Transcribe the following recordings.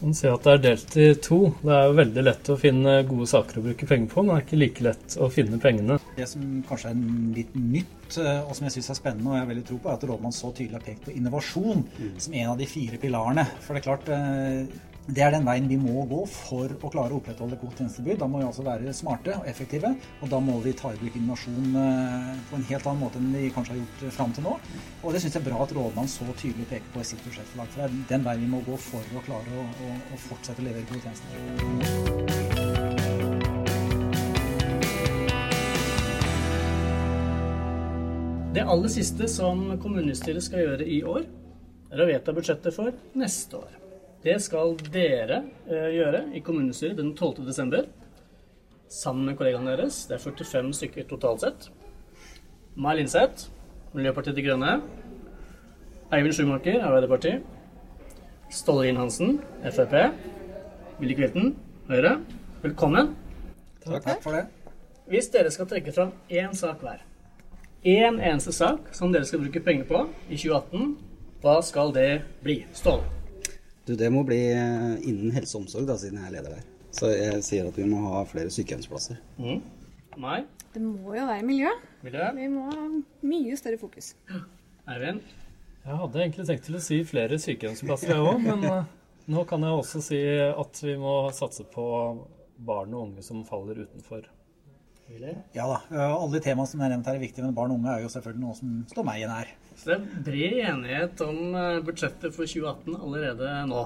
Man ser at det er delt i to. Det er jo veldig lett å finne gode saker å bruke penger på, men det er ikke like lett å finne pengene. Det som kanskje er litt nytt, eh, og som jeg syns er spennende, og jeg har veldig tro på, er at rådmannen så tydelig har pekt på innovasjon som en av de fire pilarene. For det er klart, eh, det er den veien vi må gå for å klare å opprettholde et godt tjenestetilbud. Da må vi altså være smarte og effektive, og da må vi ta i bruk innovasjon eh, på en helt annen måte enn vi kanskje har gjort fram til nå. Og det syns jeg er bra at rådmannen så tydelig peker på i sitt budsjettforlag. For det er den veien vi må gå for å klare å, å, å fortsette å levere gode tjenester. Det aller siste som kommunestyret skal gjøre i år, er å vedta budsjettet for neste år. Det skal dere eh, gjøre i kommunestyret den 12. desember. Sammen med kollegaene deres. Det er 45 stykker totalt sett. Mai Linseth, Miljøpartiet De Grønne. Eivind Schumacher, Arbeiderpartiet. Ståle Inn Hansen, Frp. Willy Kvilten, Høyre. Velkommen. Takk for det. Hvis dere skal trekke fram én sak hver, én eneste sak som dere skal bruke penger på i 2018, hva skal det bli? Ståle. Du, det må bli eh, innen helse og omsorg, da, siden jeg er leder der. Så jeg sier at vi må ha flere sykehjemsplasser. Mm. Nei. Det må jo være miljø. Miljø? Vi må ha mye større fokus. Eivind? Jeg hadde egentlig tenkt til å si flere sykehjemsplasser, jeg òg, men eh, nå kan jeg også si at vi må satse på barn og unge som faller utenfor. Ja da. øh, Alle temaene som er nevnt her er viktige, men barn og unge er jo selvfølgelig noe som står meg nær. Så det er bred enighet om eh, budsjettet for 2018 allerede nå.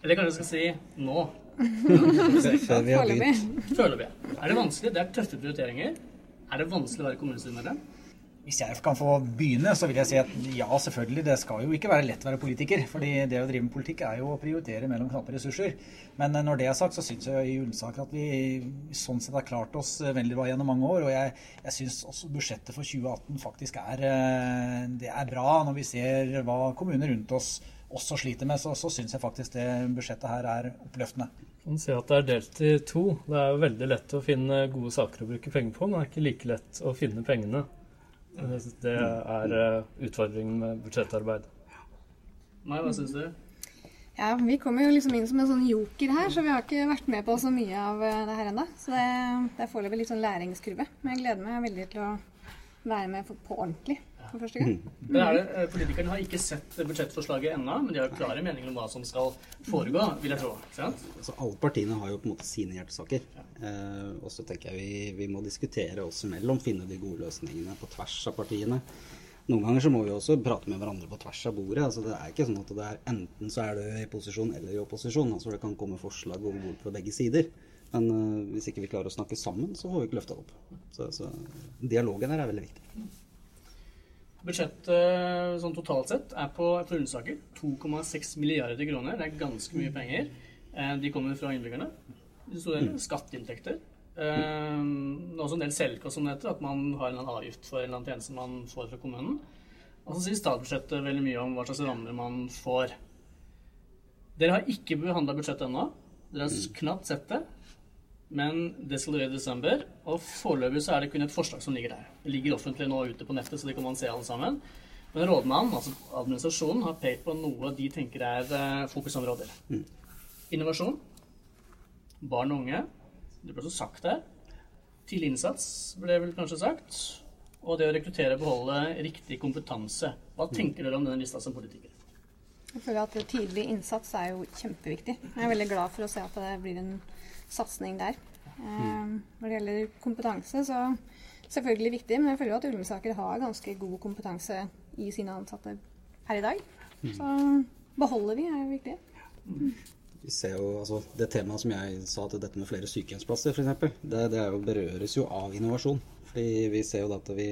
Eller kanskje jeg skal si nå. Før vi har Foreløpig. Foreløpig. Er det vanskelig? Det er tøffe prioriteringer. Er det vanskelig å være kommunestyremedlem? Hvis jeg kan få begynne, så vil jeg si at ja, selvfølgelig. Det skal jo ikke være lett å være politiker. fordi det å drive med politikk er jo å prioritere mellom knappe ressurser. Men eh, når det er sagt, så syns jeg i Ullensaker at vi sånn sett har klart oss eh, veldig bra gjennom mange år. Og jeg, jeg syns også budsjettet for 2018 faktisk er, eh, det er bra. Når vi ser hva kommuner rundt oss også sliter med, så, så syns jeg faktisk det budsjettet her er oppløftende. Man sier at det er delt i to. Det er jo veldig lett å finne gode saker å bruke penger på, men det er ikke like lett å finne pengene. Det det er eh, utfordringen med budsjettarbeid. Mai, hva syns du? Ja, Vi kommer jo liksom inn som en sånn joker her, så vi har ikke vært med på så mye av eh, det her ennå. Så det, det er foreløpig litt sånn læringskurve. Men jeg gleder meg veldig til å være med på ordentlig for første gang. Men er det, eh, Politikerne har ikke sett budsjettforslaget ennå, men de har klare meninger om hva som skal foregå, vil jeg tro. Altså, alle partiene har jo på en måte sine hjertesaker. Eh, og så tenker jeg vi, vi må diskutere oss imellom, finne de gode løsningene på tvers av partiene. Noen ganger så må vi også prate med hverandre på tvers av bordet. altså Det er ikke sånn at det er enten så er du i posisjon eller i opposisjon. altså Det kan komme forslag over bord fra begge sider. Men uh, hvis ikke vi klarer å snakke sammen, så får vi ikke løfta det opp. Så, så dialogen her er veldig viktig. Budsjettet sånn totalt sett er på for Ullensaker 2,6 milliarder kroner. Det er ganske mye penger. Eh, De kommer fra innbyggerne. Deler skatteinntekter. Eh, Det er også en del selvkost, som det heter, at man har en eller annen avgift for en eller annen tjeneste man får fra kommunen. Og så sier statsbudsjettet veldig mye om hva slags rammer man får. Dere har ikke behandla budsjettet ennå. Dere har knapt sett det. Men det skal dere gjøre i desember. Og foreløpig så er det kun et forslag som ligger der. Det ligger offentlig nå ute på nettet, så det kan man se alle sammen. Men rådmannen, altså administrasjonen, har pekt på noe de tenker er fokusområder. fokusområder. Innovasjon. Barn og unge. Det ble også sagt der. Tidlig innsats ble vel kanskje sagt. Og det å rekruttere og beholde riktig kompetanse. Hva tenker dere om denne lista som politiker? Jeg føler at tidlig innsats er jo kjempeviktig. Jeg er veldig glad for å se at det blir en satsing der. Mm. Når det gjelder kompetanse, så selvfølgelig viktig, men jeg føler jo at Ullensaker har ganske god kompetanse i sine ansatte her i dag. Så beholder vi er jo viktig. Vi ser jo, altså Det temaet som jeg sa til dette med flere sykehjemsplasser, f.eks., det, det er jo, berøres jo av innovasjon. Fordi vi ser jo at vi,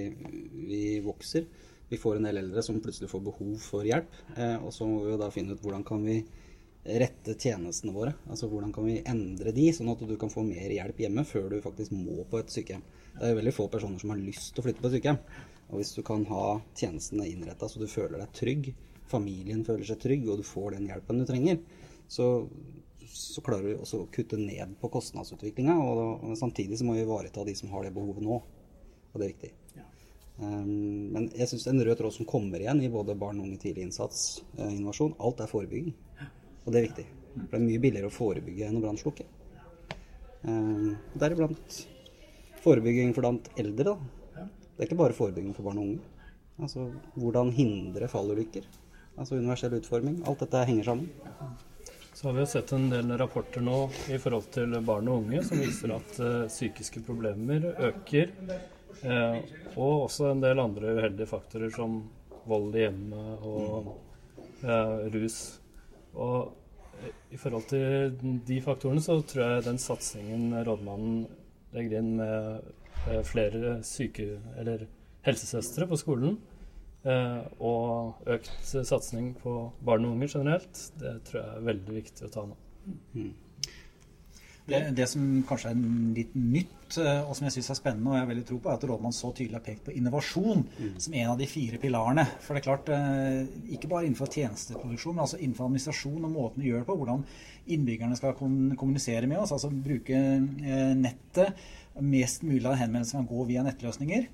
vi vokser. Vi får en del eldre som plutselig får behov for hjelp. Eh, og så må vi jo da finne ut hvordan kan vi rette tjenestene våre. Altså hvordan kan vi endre de, sånn at du kan få mer hjelp hjemme før du faktisk må på et sykehjem. Det er veldig få personer som har lyst til å flytte på et sykehjem. Og hvis du kan ha tjenestene innretta så du føler deg trygg, familien føler seg trygg, og du får den hjelpen du trenger, så, så klarer du også å kutte ned på kostnadsutviklinga. Og, og samtidig så må vi ivareta de som har det behovet nå. Og det er viktig. Ja. Um, men jeg syns en rød tråd som kommer igjen i både barn og unge tidlig innsats, eh, innovasjon, alt er forebygging. Og det er viktig. For det er mye billigere å forebygge enn å brannslukke. Eh, Deriblant forebygging for blant eldre. Da. Det er ikke bare forebygging for barn og unge. Altså hvordan hindre fallulykker. Altså universell utforming. Alt dette henger sammen. Så har vi jo sett en del rapporter nå i forhold til barn og unge som viser at uh, psykiske problemer øker. Uh, og også en del andre uheldige faktorer som vold i hjemmet og uh, rus. Og i forhold til de faktorene så tror jeg den satsingen rådmannen legger inn med eh, flere syke... eller helsesøstre på skolen, eh, og økt satsing på barn og unge generelt, det tror jeg er veldig viktig å ta nå. Det, det som kanskje er litt nytt, eh, og som jeg syns er spennende, og jeg har veldig tro på, er at rådmannen så tydelig har pekt på innovasjon som en av de fire pilarene. For det er klart, eh, ikke bare innenfor tjenesteproduksjon, men altså innenfor administrasjon og måten vi gjør det på, hvordan innbyggerne skal kommunisere med oss, altså bruke eh, nettet. Mest mulig av henvendelsene kan gå via nettløsninger.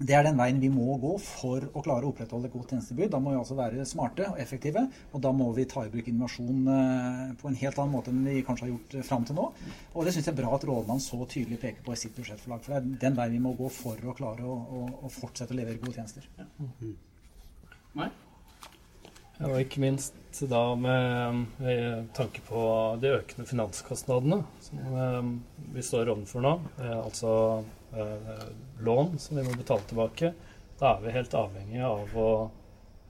Det er den veien vi må gå for å klare å opprettholde et godt tjenestetilbud. Da må vi altså være smarte og effektive, og da må vi ta i bruk innovasjon eh, på en helt annen måte enn vi kanskje har gjort eh, fram til nå. Og det syns jeg er bra at rådmannen så tydelig peker på i sitt budsjettforlag. For det er den veien vi må gå for å klare å, å, å fortsette å levere gode tjenester. Nei? Ja, og ikke minst da med eh, tanke på de økende finanskostnadene som eh, vi står overfor nå, eh, altså eh, lån som vi må betale tilbake, da er vi helt avhengig av å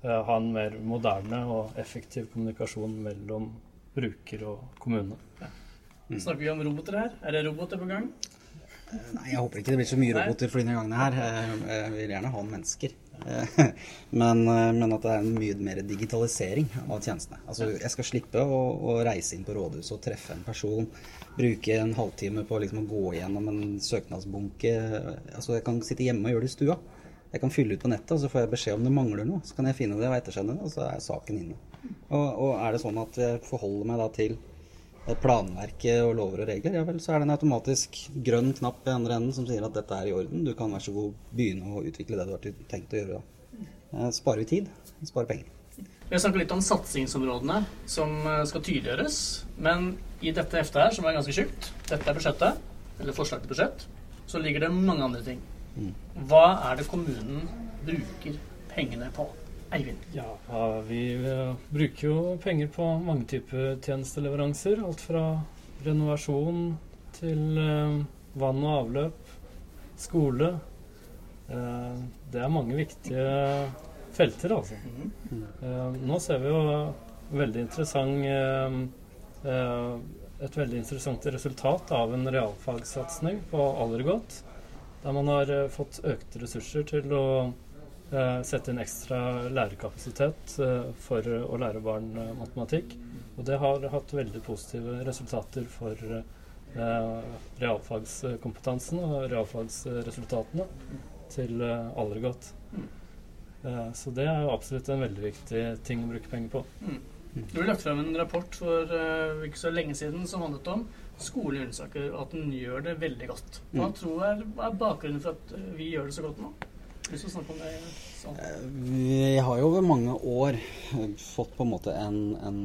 eh, ha en mer moderne og effektiv kommunikasjon mellom bruker og kommune. Snakker vi om roboter her? Er det roboter på gang? Nei, jeg håper ikke det blir så mye roboter for denne gangen her. Jeg, jeg vil gjerne ha mennesker. Eh, Men, eh, men at det er mye mer digitalisering av tjenestene. Altså, jeg skal slippe å, å reise inn på rådhuset og treffe en person. Bruke en halvtime på liksom å gå gjennom en søknadsbunke. Altså, jeg kan sitte hjemme og gjøre det i stua. Jeg kan fylle ut på nettet, og så får jeg beskjed om det mangler noe. Så kan jeg finne det og ettersende det, og så er saken inne. Og, og er det sånn at jeg forholder meg da til planverket og lover og regler, ja vel, så er det en automatisk grønn knapp i andre enden som sier at dette er i orden. Du kan vær så god begynne å utvikle det du har tenkt å gjøre da. Eh, Sparer vi tid, sparer penger. Vi har snakket litt om satsingsområdene som eh, skal tydeliggjøres. Men i dette heftet her, som er ganske tjukt, dette er budsjettet, eller forslag til budsjett, så ligger det mange andre ting. Hva er det kommunen bruker pengene på? Eivind. Ja, vi eh, bruker jo penger på mange typer tjenesteleveranser. Alt fra renovasjon til eh, vann og avløp, skole. Eh, det er mange viktige felter, altså. Eh, nå ser vi jo veldig interessant et veldig interessant resultat av en realfagssatsing på Allergodt. Der man har fått økte ressurser til å sette inn ekstra lærerkapasitet eh, for å lære barn eh, matematikk. Og det har hatt veldig positive resultater for eh, realfagskompetansen og realfagsresultatene til eh, Allergodt. Eh, så det er jo absolutt en veldig viktig ting å bruke penger på. Du har lagt frem en rapport for uh, ikke så lenge siden som handlet om skole i Ullensaker, at den gjør det veldig godt. Hva Mm. tror jeg er bakgrunnen for at eh, vi gjør det så godt nå? Sånn. Vi har jo over mange år fått på en måte en, en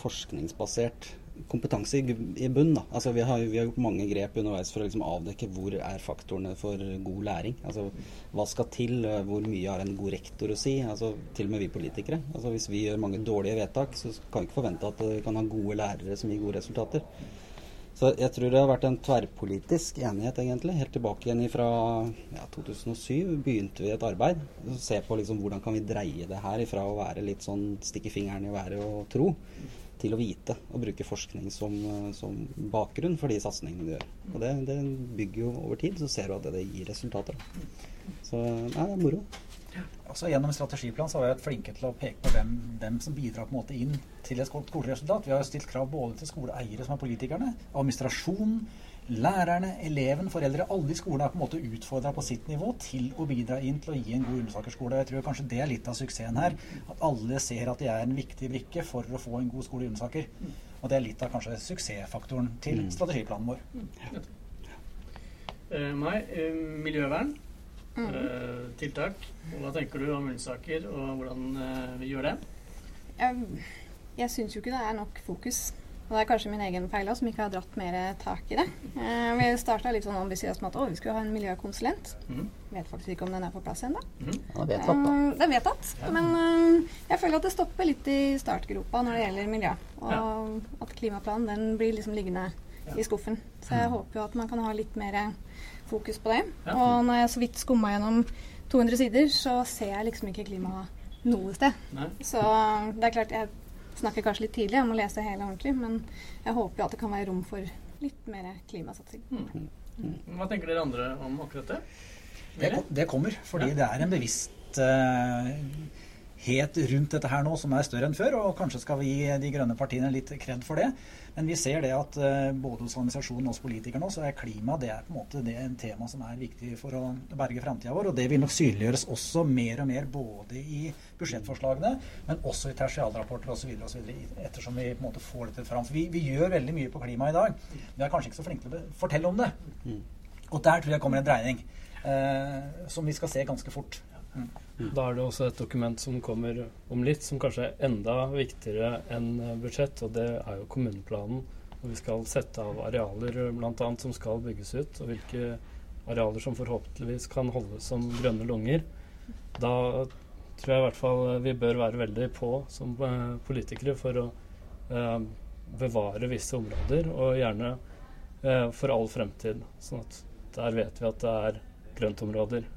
forskningsbasert kompetanse i, i bunn. Altså, vi, har, vi har gjort mange grep underveis for å liksom avdekke hvor er faktorene for god læring. Altså, hva skal til? Hvor mye har en god rektor å si? Altså, til og med vi politikere. Altså, hvis vi gjør mange dårlige vedtak, så kan vi ikke forvente at vi kan ha gode lærere som gir gode resultater. Så jeg tror det har vært en tverrpolitisk enighet, egentlig. Helt tilbake igjen fra ja, 2007 begynte vi et arbeid. Se på liksom, hvordan kan vi dreie det her ifra å være litt sånn stikke fingeren i været og tro, til å vite og bruke forskning som, eh, som bakgrunn for de satsingene du gjør. Og det, det bygger jo over tid, så ser du at det, det gir resultater. Så nei, det er moro. Altså Gjennom strategiplan så har vi vært flinke til å peke på hvem, hvem som bidrar på en måte inn til et godt skoleresultat. Vi har stilt krav både til skoleeiere, som er politikerne, administrasjonen, lærerne, eleven, foreldre. Alle i skolen er på en måte utfordra på sitt nivå til å bidra inn til å gi en god Ullensaker-skole. Jeg tror kanskje det er litt av suksessen her. At alle ser at de er en viktig brikke for å få en god skole i Ullensaker. Og det er litt av kanskje suksessfaktoren til Mm. strategiplanen vår. Eh, Mai, eh, miljøvern, Mm. eh, tiltak. Og Hva tenker du om Ullensaker, og hvordan eh, vi gjør det? Jeg, jeg syns jo ikke det er nok fokus Og det er kanskje min egen feil også, som ikke har dratt mer tak i det. Eh, vi starta litt sånn ambisiøst med at å, vi skulle ha en miljøkonsulent. Mm. Vet faktisk ikke om den er på plass ennå. Ja, det er vedtatt. Eh, er vedtatt. Men eh, jeg føler at det stopper litt i startgropa når det gjelder miljø. Og at klimaplanen den blir liksom liggende i skuffen. Så jeg håper jo at man kan ha litt mer fokus på det. Ja. Og når jeg så vidt skumma gjennom 200 sider, så ser jeg liksom ikke klima noe sted. Nei. Så det er klart, jeg snakker kanskje litt tidlig, jeg må lese hele ordentlig, men jeg håper jo at det kan være rom for litt mer klimasatsing. Hva tenker dere andre om akkurat det? Det, det kommer, fordi det er en bevisst eh, het rundt dette her nå som er større enn før, og kanskje skal vi gi de grønne partiene litt kred for det. Men vi ser det at eh, både hos administrasjonen og hos politikere nå, så er klima det er på en måte det en tema som er viktig for å berge framtida vår. Og det vil nok synliggjøres også mer og mer både i budsjettforslagene, men også i tertialrapporter osv. ettersom vi på en måte får dette fram. For vi, vi gjør veldig mye på klima i dag. Vi er kanskje ikke så flinke til å fortelle om det. Og der tror jeg kommer en dreining. Eh, som vi skal se ganske fort. Mm. Da er det også et dokument som kommer om litt, som kanskje er enda viktigere enn eh, budsjett, og det er jo kommuneplanen. Og vi skal sette av arealer bl.a. som skal bygges ut, og hvilke arealer som forhåpentligvis kan holdes som grønne lunger. Da tror jeg i hvert fall vi bør være veldig på som eh, politikere for å eh, bevare visse områder, og gjerne eh, for all fremtid. Sånn at der vet vi at det er grøntområder.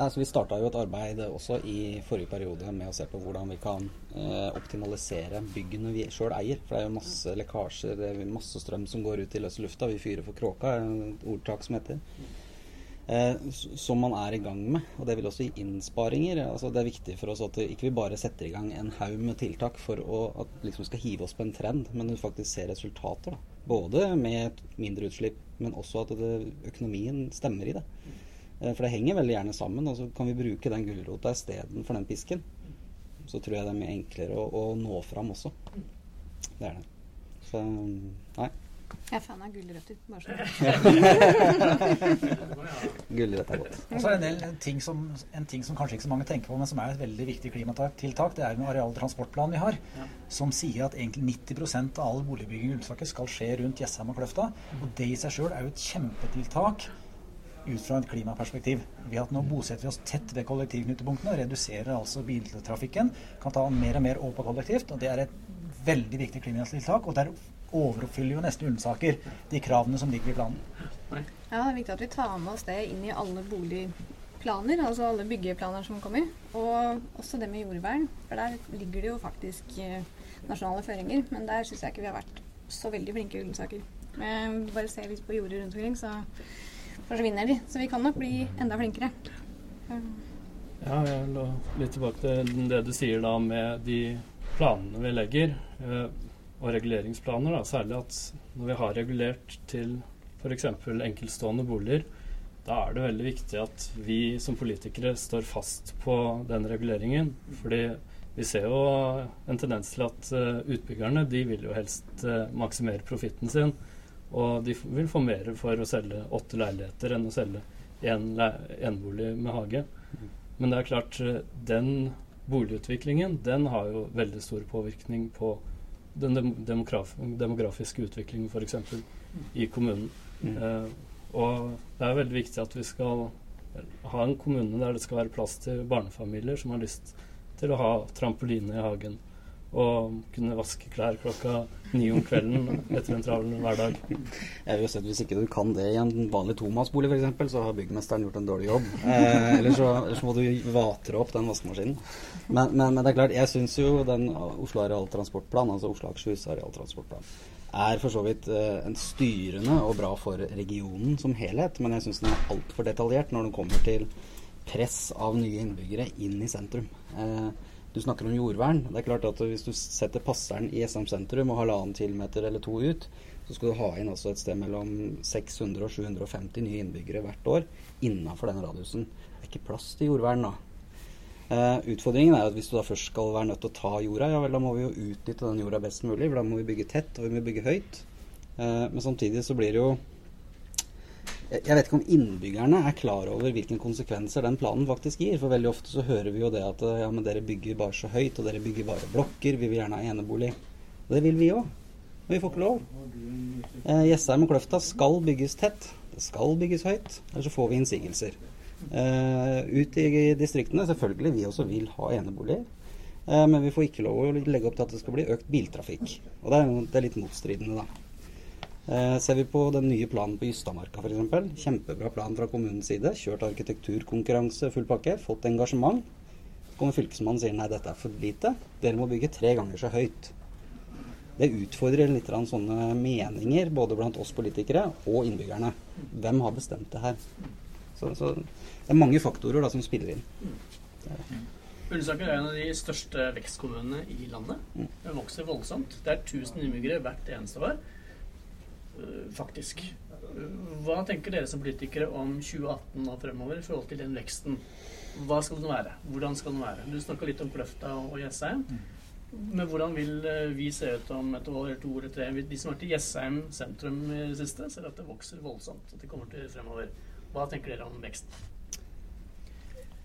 Altså Vi starta jo et arbeid også i forrige periode med å se på hvordan vi kan eh, optimalisere byggene vi sjøl eier. For det er jo masse lekkasjer, det er masse strøm som går ut i løse lufta. Vi fyrer for kråka, er et ordtak som heter. Eh, som man er i gang med. Og det vil også gi innsparinger. Altså Det er viktig for oss at vi ikke bare setter i gang en haug med tiltak for å at liksom skal hive oss på en trend, men vi faktisk ser resultater. da. Både med mindre utslipp, men også at det, økonomien stemmer i det. Eh, For det henger veldig gjerne sammen. og så kan vi bruke den gulrota istedenfor den pisken. Så tror jeg det er mye enklere å, å nå fram også. Det er det. Så nei. Jeg er fan av gulrøtter. bare sånn. Gulrot er godt. Og så er det en del ting som, en ting som kanskje ikke så mange tenker på, men som er et veldig viktig klimatiltak. Det er den arealtransportplanen vi har, som sier at egentlig 90 av all boligbygging i Ullensaker skal skje rundt Jessheim og Kløfta. Og det i seg sjøl er jo et kjempetiltak ut fra et klimaperspektiv. Ved at nå bosetter vi oss tett ved kollektivknutepunktene og reduserer altså biltrafikken. Kan ta mer og mer over på kollektivt, og det er et veldig viktig klimatiltak. Og der overoppfyller jo nesten Ullensaker de kravene som ligger i planen. Ja, det er viktig at vi tar med oss det inn i alle boligplaner, altså alle byggeplaner som kommer. Og også det med jordvern, for der ligger det jo faktisk eh, nasjonale føringer. Men der syns jeg ikke vi har vært så veldig flinke i Ullensaker. Eh, Bare se litt på jordet rundt omkring, så forsvinner de. Så vi kan nok bli enda flinkere. Ja, jeg la litt tilbake til det du sier da med de planene vi legger, eh, og reguleringsplaner. da, Særlig at når vi har regulert til f.eks. enkeltstående boliger, da er det veldig viktig at vi som politikere står fast på den reguleringen. Fordi vi ser jo en tendens til at eh, utbyggerne de vil jo helst eh, maksimere profitten sin. Og de vil få mer for å selge åtte leiligheter enn å selge én en bolig med hage. Men det er klart, eh, den boligutviklingen den har jo veldig stor påvirkning på den demograf demografiske utviklingen f.eks. i kommunen. Mm. Eh, og det er veldig viktig at vi skal ha en kommune der det skal være plass til barnefamilier som har lyst til å ha trampoline i hagen. Og kunne vaske klær klokka ni om kvelden etter en travel hverdag. Jeg vil jo si at Hvis ikke du kan det i en vanlig tomannsbolig f.eks., så har byggmesteren gjort en dårlig jobb. Eh, eller, så, så må du vatre opp den vaskemaskinen. Men, men, men det er klart, jeg syns jo den Oslo arealtransportplan, altså Oslo Akershus arealtransportplan, er for så vidt eh, en styrende og bra for regionen som helhet. Men jeg syns den er altfor detaljert når den kommer til press av nye innbyggere inn i sentrum. Eh, du snakker om jordvern. Det er klart at Hvis du setter passeren i SM-sentrum og halvannen kilometer eller to ut, så skal du ha inn altså et sted mellom 600 og 750 nye innbyggere hvert år innafor den radiusen. Det er ikke plass til jordvern da. Uh, utfordringen er at hvis du da først skal være nødt til å ta jorda, ja vel, da må vi jo utnytte den jorda best mulig, for da må vi bygge tett og vi må bygge høyt. Uh, men samtidig så blir det jo jeg vet ikke om innbyggerne er klar over hvilke konsekvenser den planen faktisk gir. For veldig ofte så hører vi jo det at ja, men dere bygger bare så høyt, og dere bygger bare blokker. Vi vil gjerne ha enebolig. Og det vil vi òg. Men vi får ikke lov. Eh, Jessheim og Kløfta skal bygges tett. Det skal bygges høyt. Ellers så får vi innsigelser. Eh, ut i distriktene, selvfølgelig, vi også vil ha eneboliger. Eh, men vi får ikke lov å legge opp til at det skal bli økt biltrafikk. Og det er, det er litt motstridende, da. Eh, ser vi på den nye planen på Ystadmarka f.eks. Kjempebra plan fra kommunens side. Kjørt arkitekturkonkurranse, full pakke. Fått engasjement. Så kommer Fylkesmannen og sier nei, dette er for lite. Dere må bygge tre ganger så høyt. Det utfordrer litt sånne meninger både blant oss politikere og innbyggerne. Hvem har bestemt det her? Så, så det er mange faktorer da, som spiller inn. Ullensaker er en av de største vekstkommunene i landet. Den vokser voldsomt. Det er 1000 innbyggere hvert eneste år. Uh, faktisk. Hva tenker dere som politikere om 2018 og fremover i forhold til den veksten? Hva skal den være? Hvordan skal den være? Du snakka litt om Kløfta og Jessheim. Men hvordan vil uh, vi se ut om et år eller to eller tre? De som har vært i Jessheim sentrum i det siste, ser at det vokser voldsomt. At det kommer til fremover. Hva tenker dere om veksten?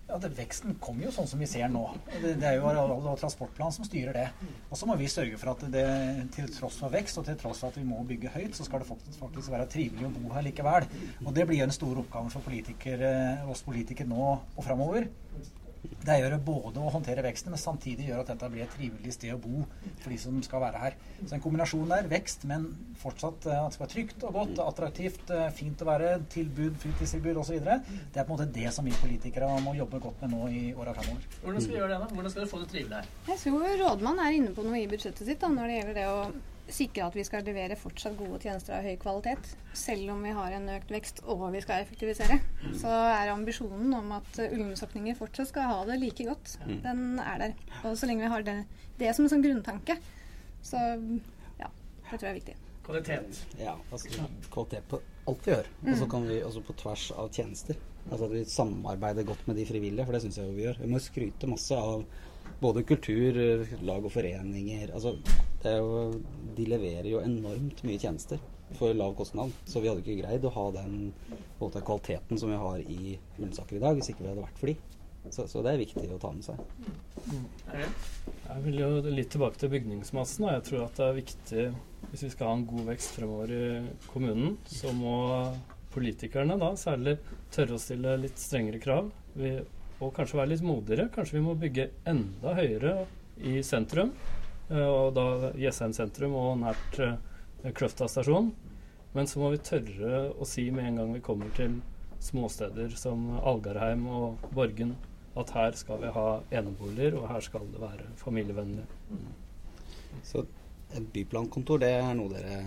Ja, det, Veksten kommer jo sånn som vi ser nå. Det, det er jo areal- og transportplan som styrer det. Og så må vi sørge for at det til tross for vekst og til tross for at vi må bygge høyt, så skal det faktisk, faktisk være trivelig å bo her likevel. Og det blir en stor oppgave for politikere, oss politikere nå og framover. Det gjør gjør både å håndtere veksten, men samtidig gjør at dette blir et trivelig sted å bo for de som skal være her. Så en kombinasjon der. Vekst, men fortsatt eh, at det skal være trygt og godt, attraktivt, eh, fint å være, tilbud, fritidstilbud osv. Det er på en måte det som vi politikere må jobbe godt med nå i åra framover. Hvordan skal vi gjøre det? da? Hvordan skal dere få det trivelig her? Jeg tror rådmannen er inne på noe i budsjettet sitt da, når det gjelder det å sikre at vi skal levere fortsatt gode tjenester av høy kvalitet. Selv om vi har en økt vekst og vi skal effektivisere. Så er ambisjonen om at Ullensaksninger fortsatt skal ha det like godt. Den er der. Og så lenge vi har det, det som en sånn grunntanke, så ja, det tror jeg er viktig. Kvalitet. Ja, altså kvalitet på alt vi gjør. Og så kan vi også på tvers av tjenester. Altså at vi samarbeider godt med de frivillige, for det syns jeg jo vi gjør. Vi må skryte masse av både kultur, lag og foreninger. Altså, det er jo, de leverer jo enormt mye tjenester for lav kostnad. Så vi hadde ikke greid å ha den måte, kvaliteten som vi har i Ullensaker i dag, hvis ikke vi hadde vært for de. Så, så det er viktig å ta med seg. Jeg vil jo litt tilbake til bygningsmassen. og Jeg tror at det er viktig hvis vi skal ha en god vekst fremover i kommunen, så må politikerne da særlig tørre å stille litt strengere krav. Vi, og kanskje være litt modigere. Kanskje vi må bygge enda høyere i sentrum. eh, Og da Jessheim sentrum og nært eh, Kløfta stasjon. Men så må vi tørre å si med en gang vi kommer til småsteder som Algarheim og Borgen, at her skal vi ha eneboliger, og her skal det være familievennlig. Så et byplankontor, det er noe dere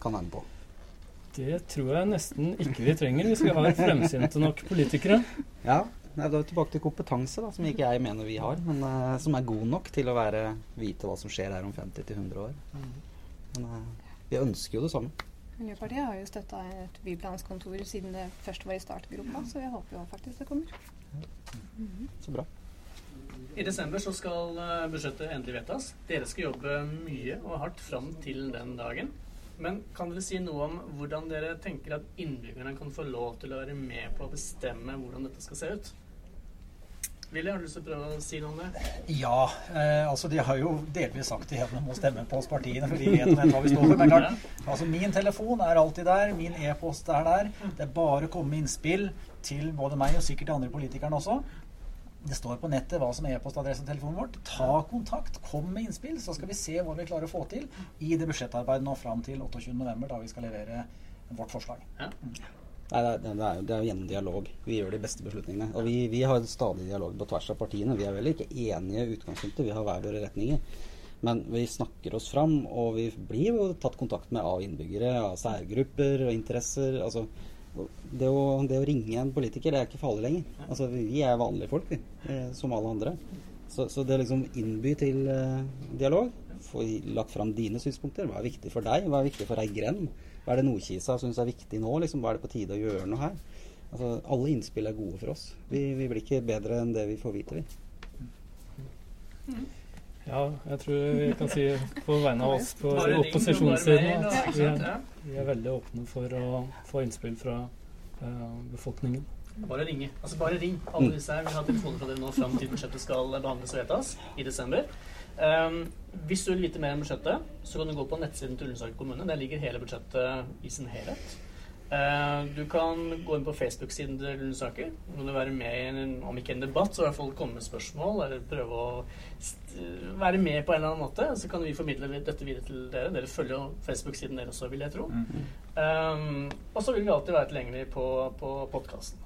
kan være med på. Det tror jeg nesten ikke vi trenger hvis vi har fremsynte nok politikere. Ja, nei, da er vi tilbake til kompetanse, da, som ikke jeg mener vi har, men uh, som er god nok til å være, vite hva som skjer her om 50-100 år. Men uh, vi ønsker jo det samme. Miljøpartiet har jo støtta et byplanskontor siden det først var i startgropa, så jeg håper jo faktisk det kommer. Så bra. I desember så skal eh, budsjettet endelig vedtas. Dere skal jobbe mye og hardt fram til den dagen. Men kan dere si noe om hvordan dere tenker at innbyggerne kan få lov til å være med på å bestemme hvordan dette skal se ut? Willy, har du lyst til å prøve å si noe om det? Ja, eh, altså de har jo delvis sagt de om må stemme på oss partiene, for de vet hva vi står for. Men klart, altså min telefon er alltid der, min e-post er der. Det er bare å komme med innspill til både meg og sikkert de andre politikerne også. Det står på nettet hva som er e-postadressen og telefonen vårt. Ta kontakt, kom med innspill, så skal vi se hva vi klarer å få til i det budsjettarbeidet nå fram til 28.11., da vi skal levere vårt forslag. Ja. Nei, det er, det er, jo- gjennom dialog vi gjør de beste beslutningene. Og vi, vi har stadig dialog på tvers av partiene. Vi er vel ikke enige i utgangspunktet, vi har hver våre retninger. Men vi snakker oss fram, og vi blir jo tatt kontakt med av innbyggere, av særgrupper og interesser. Altså, det å, det å ringe en politiker, det er ikke farlig lenger. Altså, vi vi er vanlige folk, vi, eh, som alle andre. Så, så det å liksom innby til eh, dialog, få lagt fram dine synspunkter. Hva er viktig for deg? Hva er viktig for ei grend? Hva er det Nordkisa syns er viktig nå? Liksom? Hva er det på tide å gjøre noe her? Altså, alle innspill er gode for oss. Vi, vi blir ikke bedre enn det vi får vite, vi. Ja, jeg tror vi kan si på vegne av oss på opposisjonssiden at vi er, vi er veldig åpne for å få innspill fra uh, befolkningen. Bare ringe. Altså bare ring. Alle disse her. Vi har telefoner fra dere nå fram til budsjettet skal behandles og vedtas i desember. Um, hvis du vil vite mer om budsjettet, så kan du gå på nettsiden til Ullensaker kommune. Der ligger hele budsjettet i sin helhet. Uh, du kan gå inn på Facebook-siden til Ullensaker. Så kan du være med i en, om ikke en debatt, så i hvert fall komme med spørsmål, eller prøve å være med på en eller annen måte. Så kan vi formidle dette videre til dere. Dere følger jo Facebook-siden deres også, vil jeg tro. Um, og så vil vi alltid være tilgjengelig på, på podkasten.